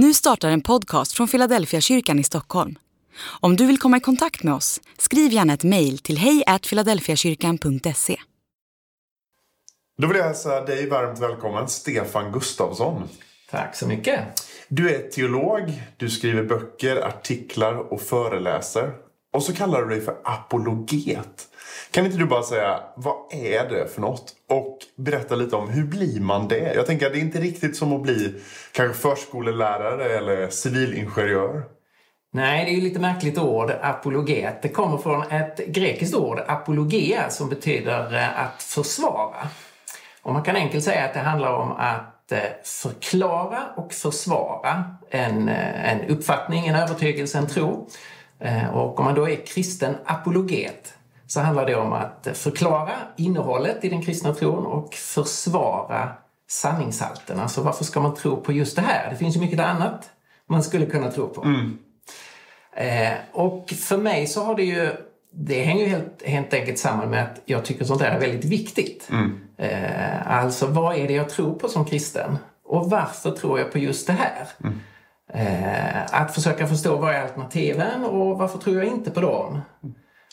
Nu startar en podcast från Philadelphia kyrkan i Stockholm. Om du vill komma i kontakt med oss, skriv gärna ett mejl till hejfiladelfiakyrkan.se. Då vill jag hälsa dig varmt välkommen, Stefan Gustafsson. Tack så mycket. Du är teolog, du skriver böcker, artiklar och föreläser. Och så kallar du dig för apologet. Kan inte du bara säga, vad är det för något? Och berätta lite om hur blir man det? Jag tänker att det är inte riktigt som att bli kanske förskolelärare eller civilingenjör. Nej, det är ju lite märkligt ord, apologet. Det kommer från ett grekiskt ord, apologia, som betyder eh, att försvara. Och man kan enkelt säga att det handlar om att eh, förklara och försvara en, eh, en uppfattning, en övertygelse, en tro. Och om man då är kristen apologet så handlar det om att förklara innehållet i den kristna tron och försvara sanningshalten. Alltså varför ska man tro på just det här? Det finns ju mycket annat man skulle kunna tro på. Mm. Eh, och för mig så har det ju det hänger ju helt, helt enkelt samman med att jag tycker sånt där är väldigt viktigt. Mm. Eh, alltså vad är det jag tror på som kristen? Och varför tror jag på just det här? Mm. Eh, att försöka förstå vad är alternativen och varför tror jag inte på dem?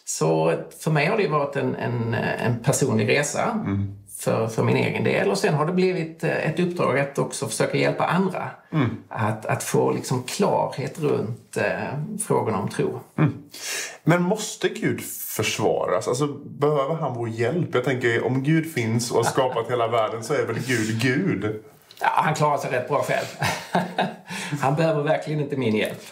Så för mig har det varit en, en, en personlig resa mm. för, för min egen del. Och sen har det blivit eh, ett uppdrag att också försöka hjälpa andra mm. att, att få liksom klarhet runt eh, frågorna om tro. Mm. Men måste Gud försvaras? Alltså, behöver han vår hjälp? Jag tänker, om Gud finns och har skapat hela världen så är väl Gud Gud? Ja, han klarar sig rätt bra själv. han behöver verkligen inte min hjälp.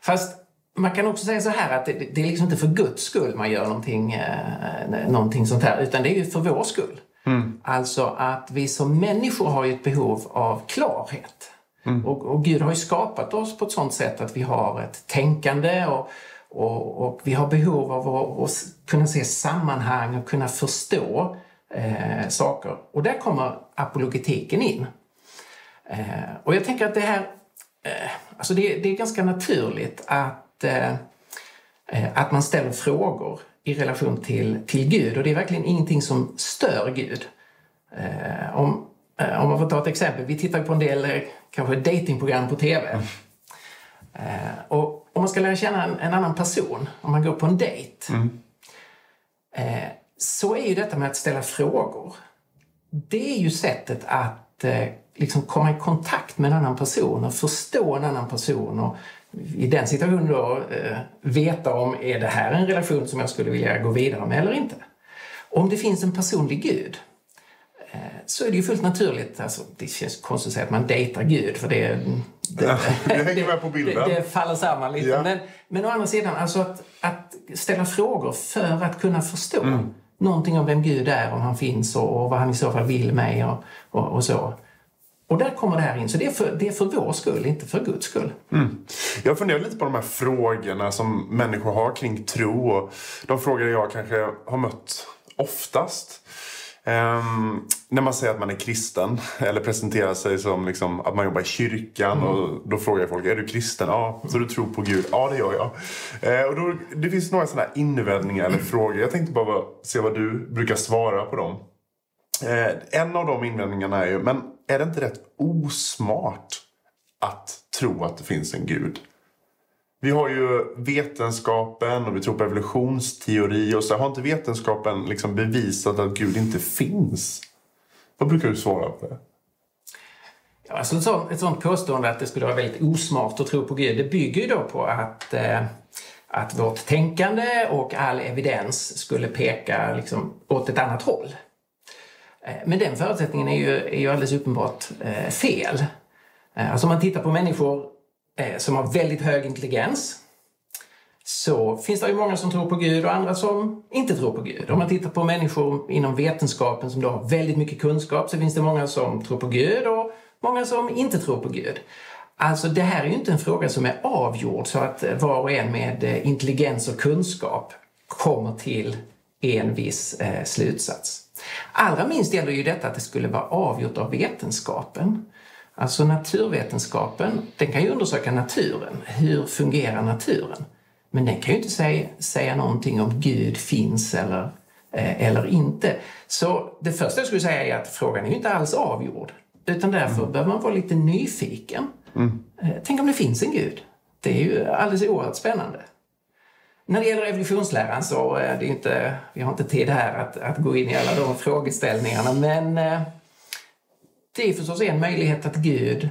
Fast man kan också säga så här att det, det är liksom inte för Guds skull man gör någonting, eh, någonting sånt här, utan det är ju för vår skull. Mm. Alltså att vi som människor har ett behov av klarhet. Mm. Och, och, Gud har ju skapat oss på ett sånt sätt att vi har ett tänkande och, och, och vi har behov av att, att, kunna se sammanhang och kunna förstå eh, saker. Och där kommer apologetiken in. Eh, och jag tänker att det här, eh, alltså det, det är ganska naturligt att Eh, eh, att man ställer frågor i relation till, till Gud och det är verkligen ingenting som stör Gud. Eh, om, om man får ta ett exempel, vi tittar på en del kanske datingprogram på TV. Mm. Och om man ska lära känna en, en, annan person, om man går på en dejt, mm. så är ju detta med att ställa frågor, det är ju sättet att liksom komma i kontakt med en annan person och förstå en annan person och i den situationen då eh, veta om är det här en relation som jag skulle vilja gå vidare med eller inte. Om det finns en personlig gud eh, så är det ju fullt naturligt, alltså, det känns konstigt att säga att man dejtar Gud för det, det, ja, det. Det, det faller samman lite. Ja. Men, men å andra sidan, alltså att, att ställa frågor för att kunna förstå mm. någonting om vem Gud är, om han finns och, och vad han i så fall vill mig och, och, och så. Och där kommer det här in. Så det är för, det är för vår skull, inte för Guds skull. Mm. Jag funderar lite på de här frågorna som människor har kring tro. Och de frågor jag kanske har mött oftast. Um, när man säger att man är kristen eller presenterar sig som liksom, att man jobbar i kyrkan. Mm. Och då frågar folk, är du kristen? Ja. Så du tror på Gud? Ja, det gör jag. Uh, och då, det finns några sådana invändningar eller frågor. Jag tänkte bara se vad du brukar svara på dem. Eh, en av de invändningarna är ju, men är det inte rätt osmart att tro att det finns en gud? Vi har ju vetenskapen och vi tror på evolutionsteori och så har inte vetenskapen liksom bevisat att Gud inte finns. Vad brukar du svara på det? Ja, alltså ett, sånt, ett sånt påstående att det skulle vara väldigt osmart att tro på Gud, det bygger ju då på att, eh, att vårt tänkande och all evidens skulle peka liksom, åt ett annat håll. Eh, men den förutsättningen är ju, är ju alldeles uppenbart eh, fel. Eh, alltså om man tittar på människor eh, som har väldigt hög intelligens så finns det ju många som tror på Gud och andra som inte tror på Gud. Om man tittar på människor inom vetenskapen som då har väldigt mycket kunskap så finns det många som tror på Gud och många som inte tror på Gud. Alltså det här är ju inte en fråga som är avgjord så att eh, var och en med intelligens och kunskap kommer till en viss eh, slutsats. Allra minst gäller ju detta att det skulle vara avgjort av vetenskapen. Alltså naturvetenskapen, den kan ju undersöka naturen. Hur fungerar naturen? Men den kan ju inte säga, säga någonting om Gud finns eller, eh, eller inte. Så det första jag skulle säga är att frågan är ju inte alls avgjord. Utan därför mm. behöver man vara lite nyfiken. Mm. Eh, tänk om det finns en Gud? Det är ju alldeles oerhört spännande. När det gäller evolutionsläran så är eh, det inte, vi har inte tid här att, att gå in i alla de frågeställningarna men eh, det är förstås en möjlighet att Gud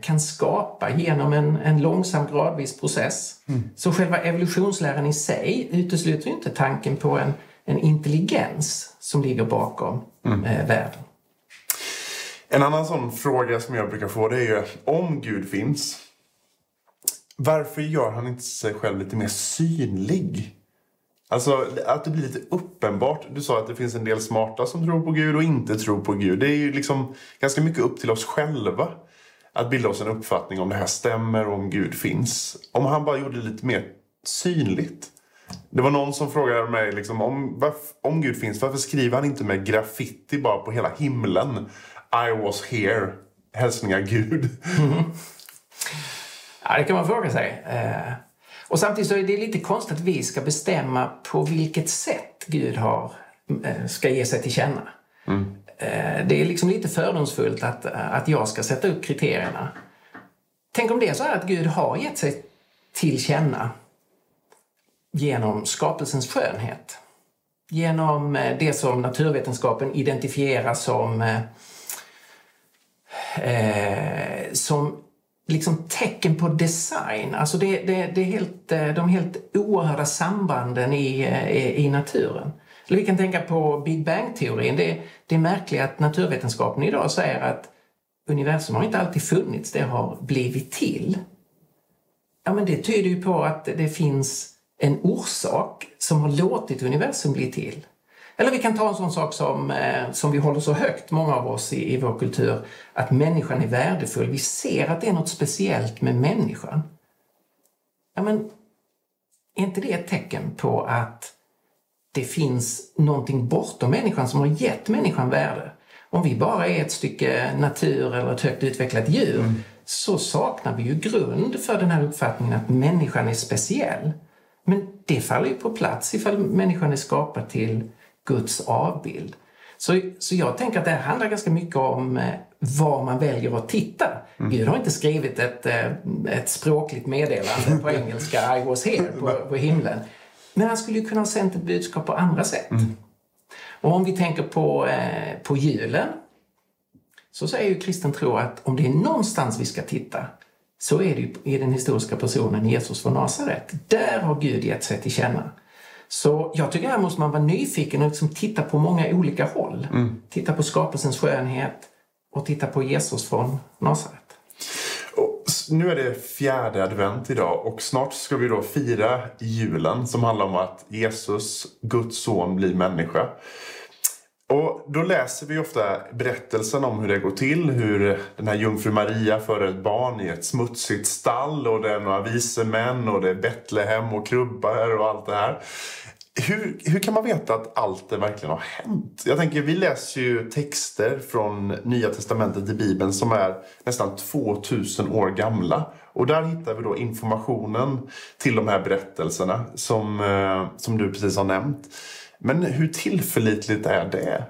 kan skapa genom en, en långsam gradvis process. Mm. Så själva evolutionsläran i sig utesluter inte tanken på en, en intelligens som ligger bakom mm. eh, världen. En annan sån fråga som jag brukar få det är ju om Gud finns, varför gör han inte sig själv lite mer synlig? Alltså att det blir lite uppenbart. Du sa att det finns en del smarta som tror på Gud och inte tror på Gud. Det är ju liksom ganska mycket upp till oss själva att bilda oss en uppfattning om det här stämmer och om Gud finns. Om han bara gjorde det lite mer synligt. Det var någon som frågade mig liksom, om, varför, om Gud finns, varför skriver han inte med graffiti bara på hela himlen? I was here. Hälsningar Gud. Mm. Ja, det kan man fråga sig. Eh, och samtidigt så är det lite konstigt att vi ska bestämma på vilket sätt Gud har, eh, ska ge sig till känna. Mm. Eh, det är liksom lite fördomsfullt att, att jag ska sätta upp kriterierna. Tänk om det är så här att Gud har gett sig till känna genom skapelsens skönhet. Genom det som naturvetenskapen identifierar som, eh, som liksom tecken på design. Alltså det, det, det är helt, eh, de helt oerhörda sambanden i, i, i naturen. Eller vi kan tänka på Big Bang-teorin. Det, det är märkligt att naturvetenskapen idag säger att universum har inte alltid funnits, det har blivit till. Ja, men det tyder ju på att det finns en orsak som har låtit universum bli till. Eller vi kan ta en sån sak som, eh, som vi håller så högt, många av oss i, i vår kultur, att människan är värdefull. Vi ser att det är något speciellt med människan. Ja, men är inte det ett tecken på att det finns någonting bortom människan som har gett människan värde? Om vi bara är ett stycke natur eller ett högt utvecklat djur mm. så saknar vi ju grund för den här uppfattningen att människan är speciell. Men det faller ju på plats ifall människan är skapad till Guds avbild. Så, så jag tänker att det handlar ganska mycket om eh, var man väljer att titta. Mm. Gud har inte skrivit ett, eh, ett språkligt meddelande på engelska, I was here, på, på himlen. Men han skulle ju kunna ha sänt ett budskap på andra sätt. Mm. Och om vi tänker på, eh, på julen så säger ju kristen tro att om det är någonstans vi ska titta så är det i den historiska personen Jesus från Nasaret. Där har Gud gett sig till känna. Så jag tycker här måste man vara nyfiken och liksom titta på många olika håll. Mm. Titta på skapelsens skönhet och titta på Jesus från Nasaret. Nu är det fjärde advent idag och snart ska vi då fira julen som handlar om att Jesus, Guds son, blir människa. Och då läser vi ofta berättelsen om hur det går till. Hur den här jungfru Maria föder ett barn i ett smutsigt stall och det är några vise män och det är Betlehem och krubbar och allt det här. Hur, hur kan man veta att allt det verkligen har hänt? Jag tänker, vi läser ju texter från Nya Testamentet i Bibeln som är nästan 2000 år gamla. Och där hittar vi då informationen till de här berättelserna som, eh, som du precis har nämnt. Men hur tillförlitligt är det?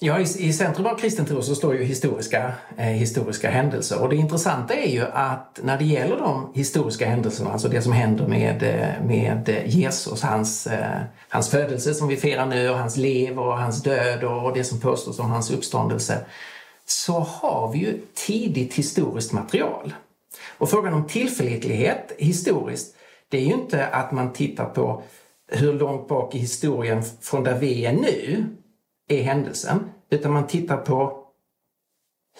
Ja, i, i centrum av kristen tro så står ju historiska, eh, historiska händelser. Och det intressanta är ju att när det gäller de historiska händelserna, alltså det som händer med, eh, med Jesus, hans, eh, hans födelse som vi firar nu och hans liv och hans död och det som påstås om hans uppståndelse, så har vi ju tidigt historiskt material. Och frågan om tillförlitlighet historiskt, det är ju inte att man tittar på hur långt bak i historien från där vi är nu är händelsen, utan man tittar på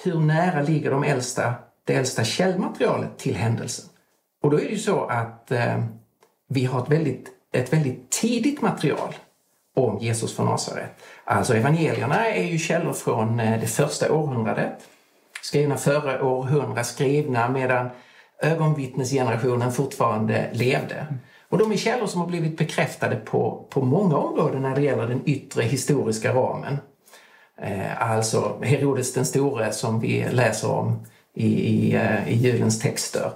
hur nära ligger de äldsta, det äldsta källmaterialet till händelsen. Och då är det ju så att eh, vi har ett väldigt, ett väldigt tidigt material om Jesus från Nasaret. Alltså evangelierna är ju källor från eh, det första århundradet, skrivna före århundra, skrivna medan ögonvittnesgenerationen fortfarande levde. Och de är källor som har blivit bekräftade på, på många områden när det gäller den yttre historiska ramen. Eh, alltså Herodes den store som vi läser om i, i, eh, i julens texter.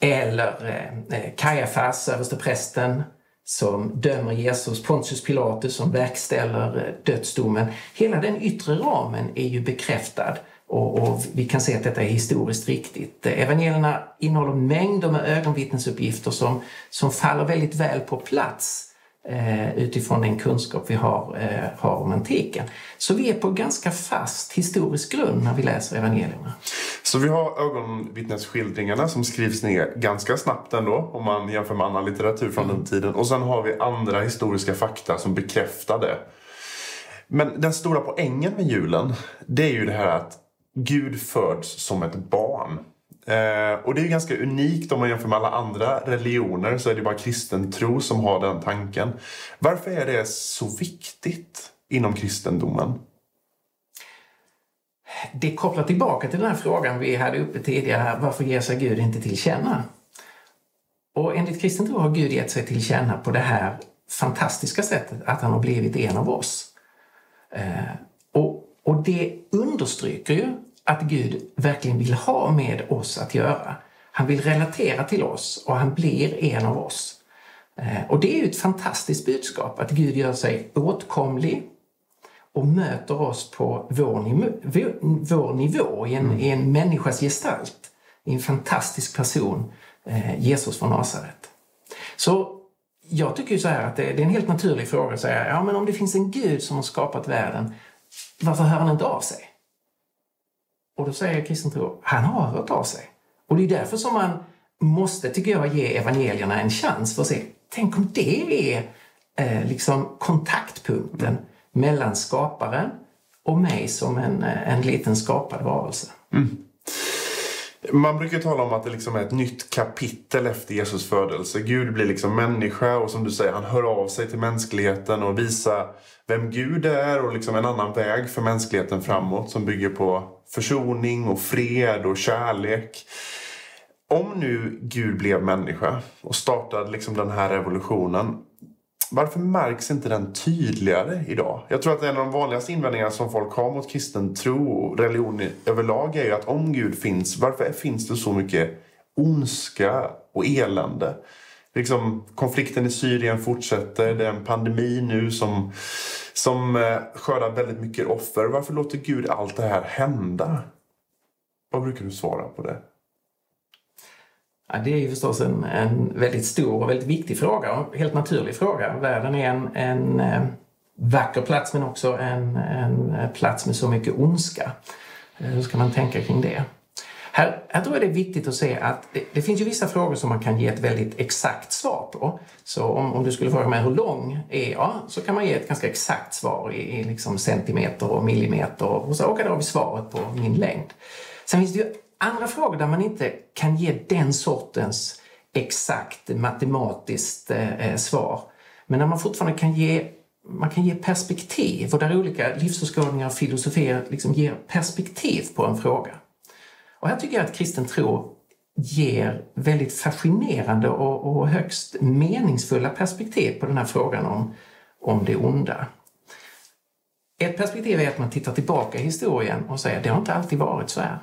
Eller eh, eh Kajafas, översteprästen, som dömer Jesus, Pontius Pilatus som verkställer eh, dödsdomen. Hela den yttre ramen är ju bekräftad och, och, vi kan se att detta är historiskt riktigt. Evangelierna innehåller mängder med ögonvittnesuppgifter som, som faller väldigt väl på plats eh, utifrån den kunskap vi har, eh, har om antiken. Så vi är på ganska fast historisk grund när vi läser evangelierna. Så vi har ögonvittnesskildringarna som skrivs ner ganska snabbt ändå om man jämför med annan litteratur från mm. den tiden. Och sen har vi andra historiska fakta som bekräftar det. Men den stora poängen med julen, det är ju det här att Gud föds som ett barn. Eh, och det är ganska unikt om man jämför med alla andra religioner så är det bara kristen tro som har den tanken. Varför är det så viktigt inom kristendomen? Det kopplar tillbaka till den här frågan vi hade uppe tidigare. Varför ger sig Gud inte till känna? Och enligt kristen tro har Gud gett sig till känna på det här fantastiska sättet att han har blivit en av oss. Eh, och, och det understryker ju att Gud verkligen vill ha med oss att göra. Han vill relatera till oss och han blir en av oss. Eh, och det är ett fantastiskt budskap att Gud gör sig åtkomlig och möter oss på vår nivå, vår nivå i, en, mm. i en människas gestalt. I en fantastisk person, eh, Jesus från Nasaret. Så jag tycker ju så här att det, är en helt naturlig fråga att säga, ja men om det finns en Gud som har skapat världen, varför hör han inte av sig? Och då säger kristen tro, han har hört av sig. Och det är därför som man måste, tycker jag, ge evangelierna en chans för att se, tänk om det är eh, liksom kontaktpunkten mellan skaparen och mig som en, eh, en liten skapad varelse. Mm. Man brukar tala om att det liksom är ett nytt kapitel efter Jesus födelse. Gud blir liksom människa och som du säger, han hör av sig till mänskligheten och visar vem Gud är och liksom en annan väg för mänskligheten framåt som bygger på försoning och fred och kärlek. Om nu Gud blev människa och startade liksom den här revolutionen varför märks inte den tydligare idag? Jag tror att en av de vanligaste invändningarna som folk har mot kristen tro och religion överlag är ju att om Gud finns, varför finns det så mycket ondska och elände? Liksom, konflikten i Syrien fortsätter, det är en pandemi nu som, som eh, skördar väldigt mycket offer. Varför låter Gud allt det här hända? Vad brukar du svara på det? Ja, det är ju förstås en, en väldigt stor och väldigt viktig fråga och helt naturlig fråga. Världen är en, en eh, vacker plats men också en, en eh, plats med så mycket ondska. Eh, hur ska man tänka kring det? Här, här tror jag det är viktigt att se att det, det, finns ju vissa frågor som man kan ge ett väldigt exakt svar på. Så om, om du skulle fråga mig hur lång är jag? Så kan man ge ett ganska exakt svar i, i liksom centimeter och millimeter och så, okej, okay, då har vi svaret på min längd. Sen finns det ju andra frågor där man inte kan ge den sortens exakt matematiskt eh, svar. Men när man fortfarande kan ge, man kan ge perspektiv och där olika livsåskådningar och filosofier liksom ger perspektiv på en fråga. Och här tycker jag att kristen tro ger väldigt fascinerande och, och högst meningsfulla perspektiv på den här frågan om, om det onda. Ett perspektiv är att man tittar tillbaka i historien och säger att det har inte alltid varit så här.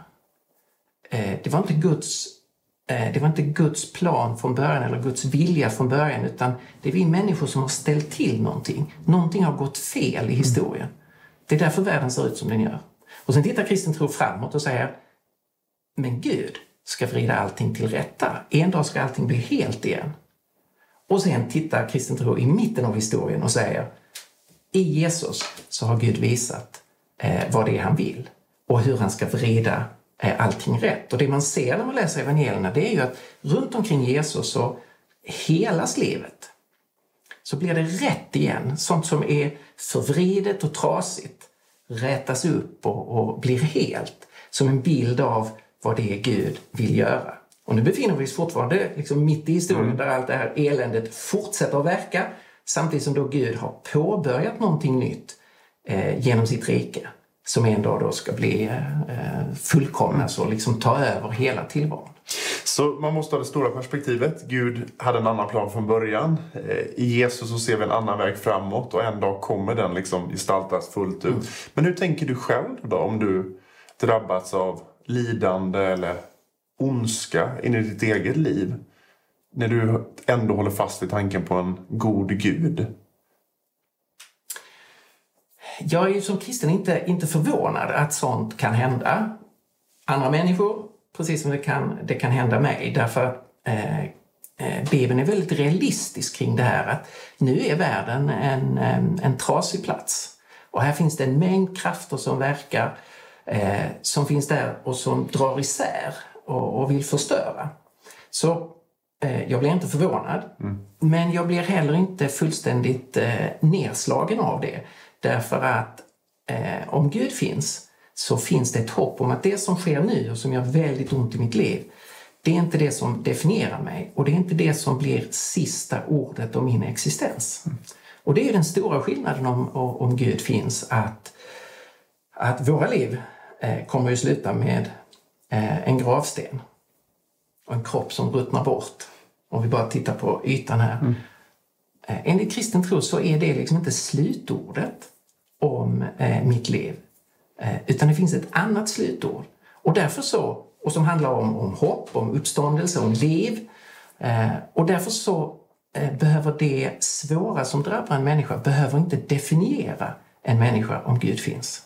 Eh, det var inte Guds eh, det var inte Guds plan från början eller Guds vilja från början utan det är vi människor som har ställt till någonting. Någonting har gått fel i historien. Det är därför världen ser ut som den gör. Och sen tittar kristen tro framåt och säger men Gud ska vrida allting till rätta. En dag ska allting bli helt igen. Och sen tittar kristen tro i mitten av historien och säger i Jesus så har Gud visat eh, vad det är han vill och hur han ska vrida är allting rätt. Och det man ser när man läser evangelierna det är ju att runt omkring Jesus så helas livet. Så blir det rätt igen. Sånt som är förvridet och trasigt rätas upp och, och blir helt. Som en bild av vad det är Gud vill göra. Och nu befinner vi oss fortfarande liksom mitt i historien mm. där allt det här eländet fortsätter att verka samtidigt som då Gud har påbörjat någonting nytt eh, genom sitt rike som en dag då ska bli eh, fullkomnas och liksom ta över hela tillvaron. Så man måste ha det stora perspektivet. Gud hade en annan plan från början. Eh, I Jesus så ser vi en annan väg framåt och en dag kommer den liksom gestaltas fullt ut. Mm. Men hur tänker du själv då om du drabbats av lidande eller ondska in i ditt eget liv? När du ändå håller fast vid tanken på en god Gud? Jag är som kristen inte, inte förvånad att sånt kan hända andra människor, precis som det kan, det kan hända mig. Därför eh, eh, Bibeln är väldigt realistisk kring det här att nu är världen en, en, en trasig plats. Och här finns det en mängd krafter som verkar, eh, som finns där och som drar isär och, och vill förstöra. Så eh, jag blir inte förvånad, mm. men jag blir heller inte fullständigt eh, nedslagen av det. Därför att eh, om Gud finns så finns det ett hopp om att det som sker nu och som gör väldigt ont i mitt liv, det är inte det som definierar mig och det är inte det som blir sista ordet om min existens. Mm. Och det är den stora skillnaden om, om Gud finns, att, att våra liv eh, kommer ju sluta med eh, en gravsten och en kropp som ruttnar bort. Om vi bara tittar på ytan här. Mm. Eh, enligt kristen tro så är det liksom inte slutordet om eh, mitt liv. Eh, utan det finns ett annat slutord. Och därför så, och som handlar om, om hopp, om uppståndelse, om liv. Och därför så behöver det svåra som drabbar en människa behöver inte definiera en människa om Gud finns.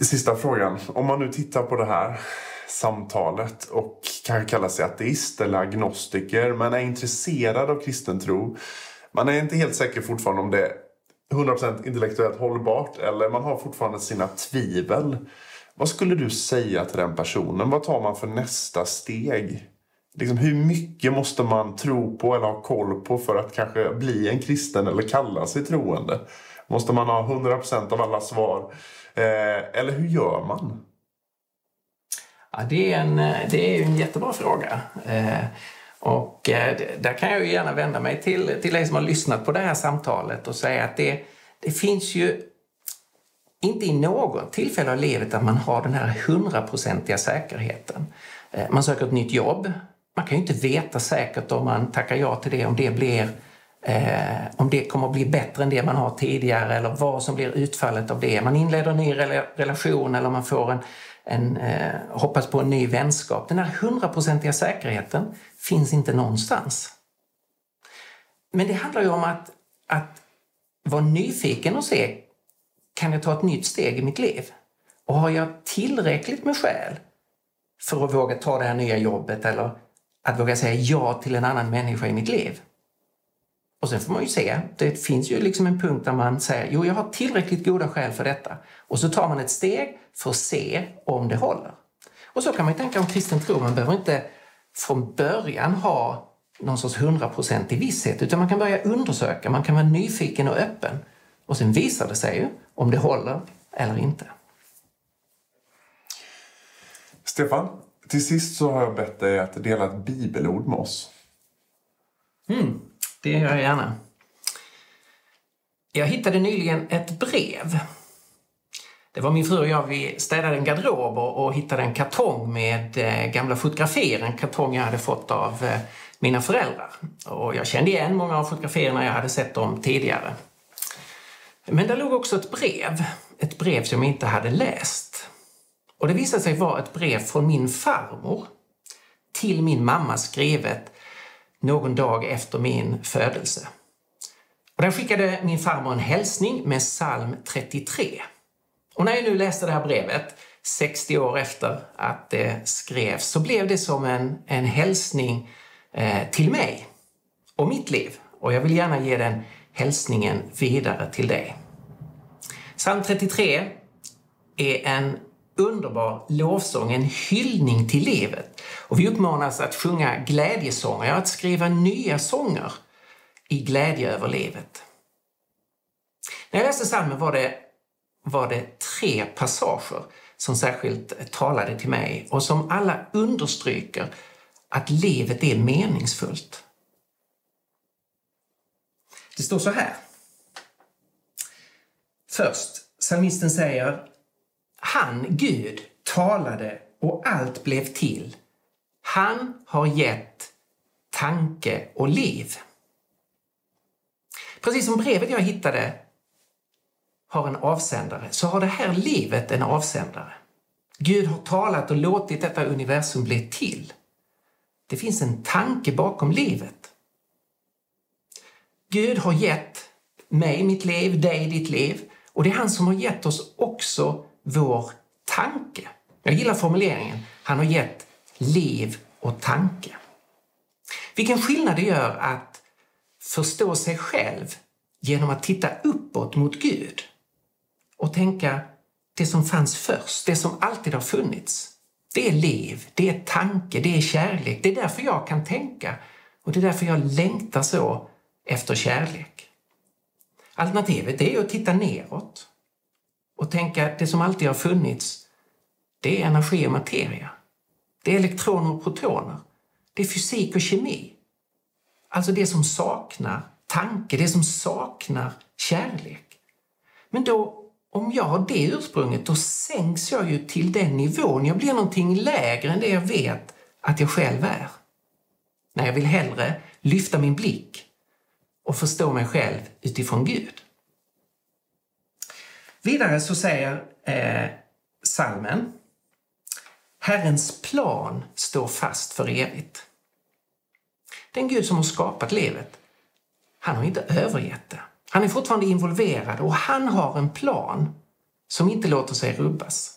Sista frågan. Om man nu tittar på det här samtalet och kanske kallar sig ateist eller agnostiker men är intresserad av kristen tro. Man är inte helt säker fortfarande om det är 100% intellektuellt hållbart eller man har fortfarande sina tvivel. Vad skulle du säga till den personen? Vad tar man för nästa steg? Liksom, hur mycket måste man tro på eller ha koll på för att kanske bli en kristen eller kalla sig troende? Måste man ha 100% av alla svar? Eh, eller hur gör man? Ja, det, är en, eh, det är en jättebra fråga. Eh, och eh, där kan jag ju gärna vända mig till, till dig som har lyssnat på det här samtalet och säga att det, det finns ju inte i något tillfälle av livet att man har den här hundraprocentiga säkerheten. Eh, man söker ett nytt jobb. Man kan ju inte veta säkert om man tackar ja till det, om det blir Eh, om det kommer att bli bättre än det man har tidigare eller vad som blir utfallet av det. Man inleder en ny relation eller man får en, en eh, hoppas på en ny vänskap. Den här hundraprocentiga säkerheten finns inte någonstans. Men det handlar ju om att, att vara nyfiken och se, kan jag ta ett nytt steg i mitt liv? Och har jag tillräckligt med skäl för att våga ta det här nya jobbet eller att våga säga ja till en annan människa i mitt liv? Och sen får man ju se, det finns ju liksom en punkt där man säger jo, jag har tillräckligt goda skäl för detta. Och så tar man ett steg för att se om det håller. Och så kan man ju tänka om kristen tro. Man behöver inte från början ha någon sorts hundraprocentig visshet utan man kan börja undersöka, man kan vara nyfiken och öppen. Och sen visar det sig ju om det håller eller inte. Stefan, till sist så har jag bett dig att dela ett bibelord med oss. Mm, det gör jag gärna. Jag hittade nyligen ett brev det var min fru och jag, vi städade en garderob och, hittade en kartong med eh, gamla fotografier. En kartong jag hade fått av eh, mina föräldrar. Och jag kände igen många av fotografierna, jag hade sett dem tidigare. Men där låg också ett brev. Ett brev som jag inte hade läst. Och det visade sig vara ett brev från min farmor till min mamma skrivet någon dag efter min födelse. Och den skickade min farmor en hälsning med psalm 33. Och när jag nu läste det här brevet, 60 år efter att det skrevs, så blev det som en, en hälsning eh, till mig och mitt liv. Och jag vill gärna ge den hälsningen vidare till dig. Psalm 33 är en underbar lovsång, en hyllning till livet. Och vi uppmanas att sjunga glädjesånger, att skriva nya sånger i glädje över livet. När jag läste psalmen var det var det tre passager som särskilt talade till mig och som alla understryker att livet är meningsfullt. Det står så här. Först, psalmisten säger Han, Gud, talade och allt blev till. Han har gett tanke och liv. Precis som brevet jag hittade har en avsändare så har det här livet en avsändare. Gud har talat och låtit detta universum bli till. Det finns en tanke bakom livet. Gud har gett mig mitt liv, dig ditt liv. Och det är han som har gett oss också vår tanke. Jag gillar formuleringen. Han har gett liv och tanke. Vilken skillnad det gör att förstå sig själv genom att titta uppåt mot Gud och tänka det som fanns först, det som alltid har funnits. Det är liv, det är tanke, det är kärlek. Det är därför jag kan tänka och det är därför jag längtar så efter kärlek. Alternativet är att titta neråt och tänka att det som alltid har funnits, det är energi och materia. Det är elektroner och protoner. Det är fysik och kemi. Alltså det som saknar tanke, det som saknar kärlek. Men då, om jag har det ursprunget, då sänks jag ju till den nivån. Jag blir någonting lägre än det jag vet att jag själv är. När jag vill hellre lyfta min blick och förstå mig själv utifrån Gud. Vidare så säger eh, salmen Herrens plan står fast för evigt. Den Gud som har skapat livet, han har inte övergett det. Han är fortfarande involverad och han har en plan som inte låter sig rubbas.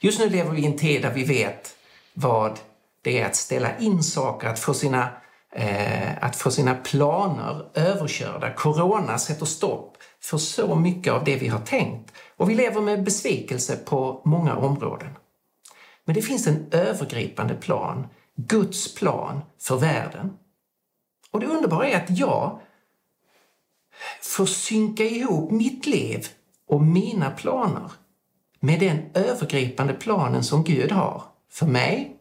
Just nu lever vi i en tid där vi vet vad det är att ställa in saker, att få sina, eh, att få sina planer överkörda. Corona sätter stopp för så mycket av det vi har tänkt och vi lever med besvikelse på många områden. Men det finns en övergripande plan, Guds plan för världen. Och det underbara är att jag får synka ihop mitt liv och mina planer med den övergripande planen som Gud har för mig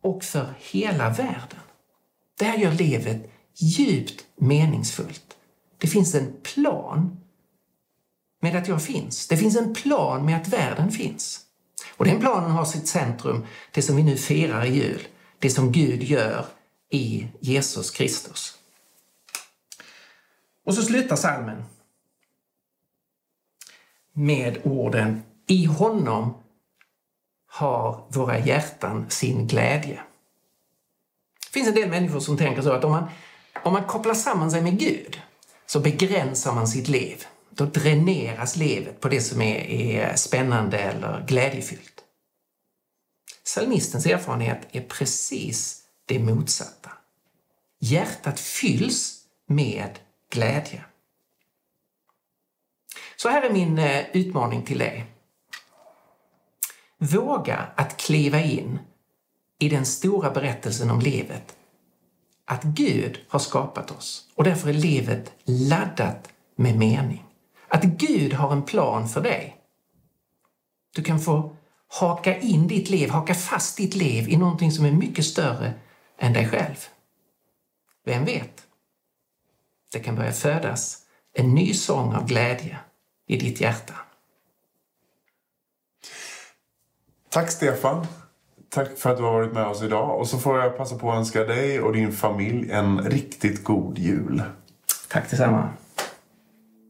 och för hela världen. Det här gör livet djupt meningsfullt. Det finns en plan med att jag finns. Det finns en plan med att världen finns. Och den planen har sitt centrum, det som vi nu firar i jul, det som Gud gör i Jesus Kristus. Och så slutar salmen med orden I honom har våra hjärtan sin glädje. Det finns en del människor som tänker så att om man, om man kopplar samman sig med Gud så begränsar man sitt liv. Då dräneras livet på det som är, är spännande eller glädjefyllt. Psalmistens erfarenhet är precis det motsatta. Hjärtat fylls med glädje. Så här är min eh, utmaning till dig. Våga att kliva in i den stora berättelsen om livet. Att Gud har skapat oss och därför är livet laddat med mening. Att Gud har en plan för dig. Du kan få haka in ditt liv, haka fast ditt liv i någonting som är mycket större än dig själv. Vem vet? Det kan börja födas en ny sång av glädje i ditt hjärta. Tack Stefan. Tack för att du har varit med oss idag. Och så får jag passa på att önska dig och din familj en riktigt god jul. Tack detsamma.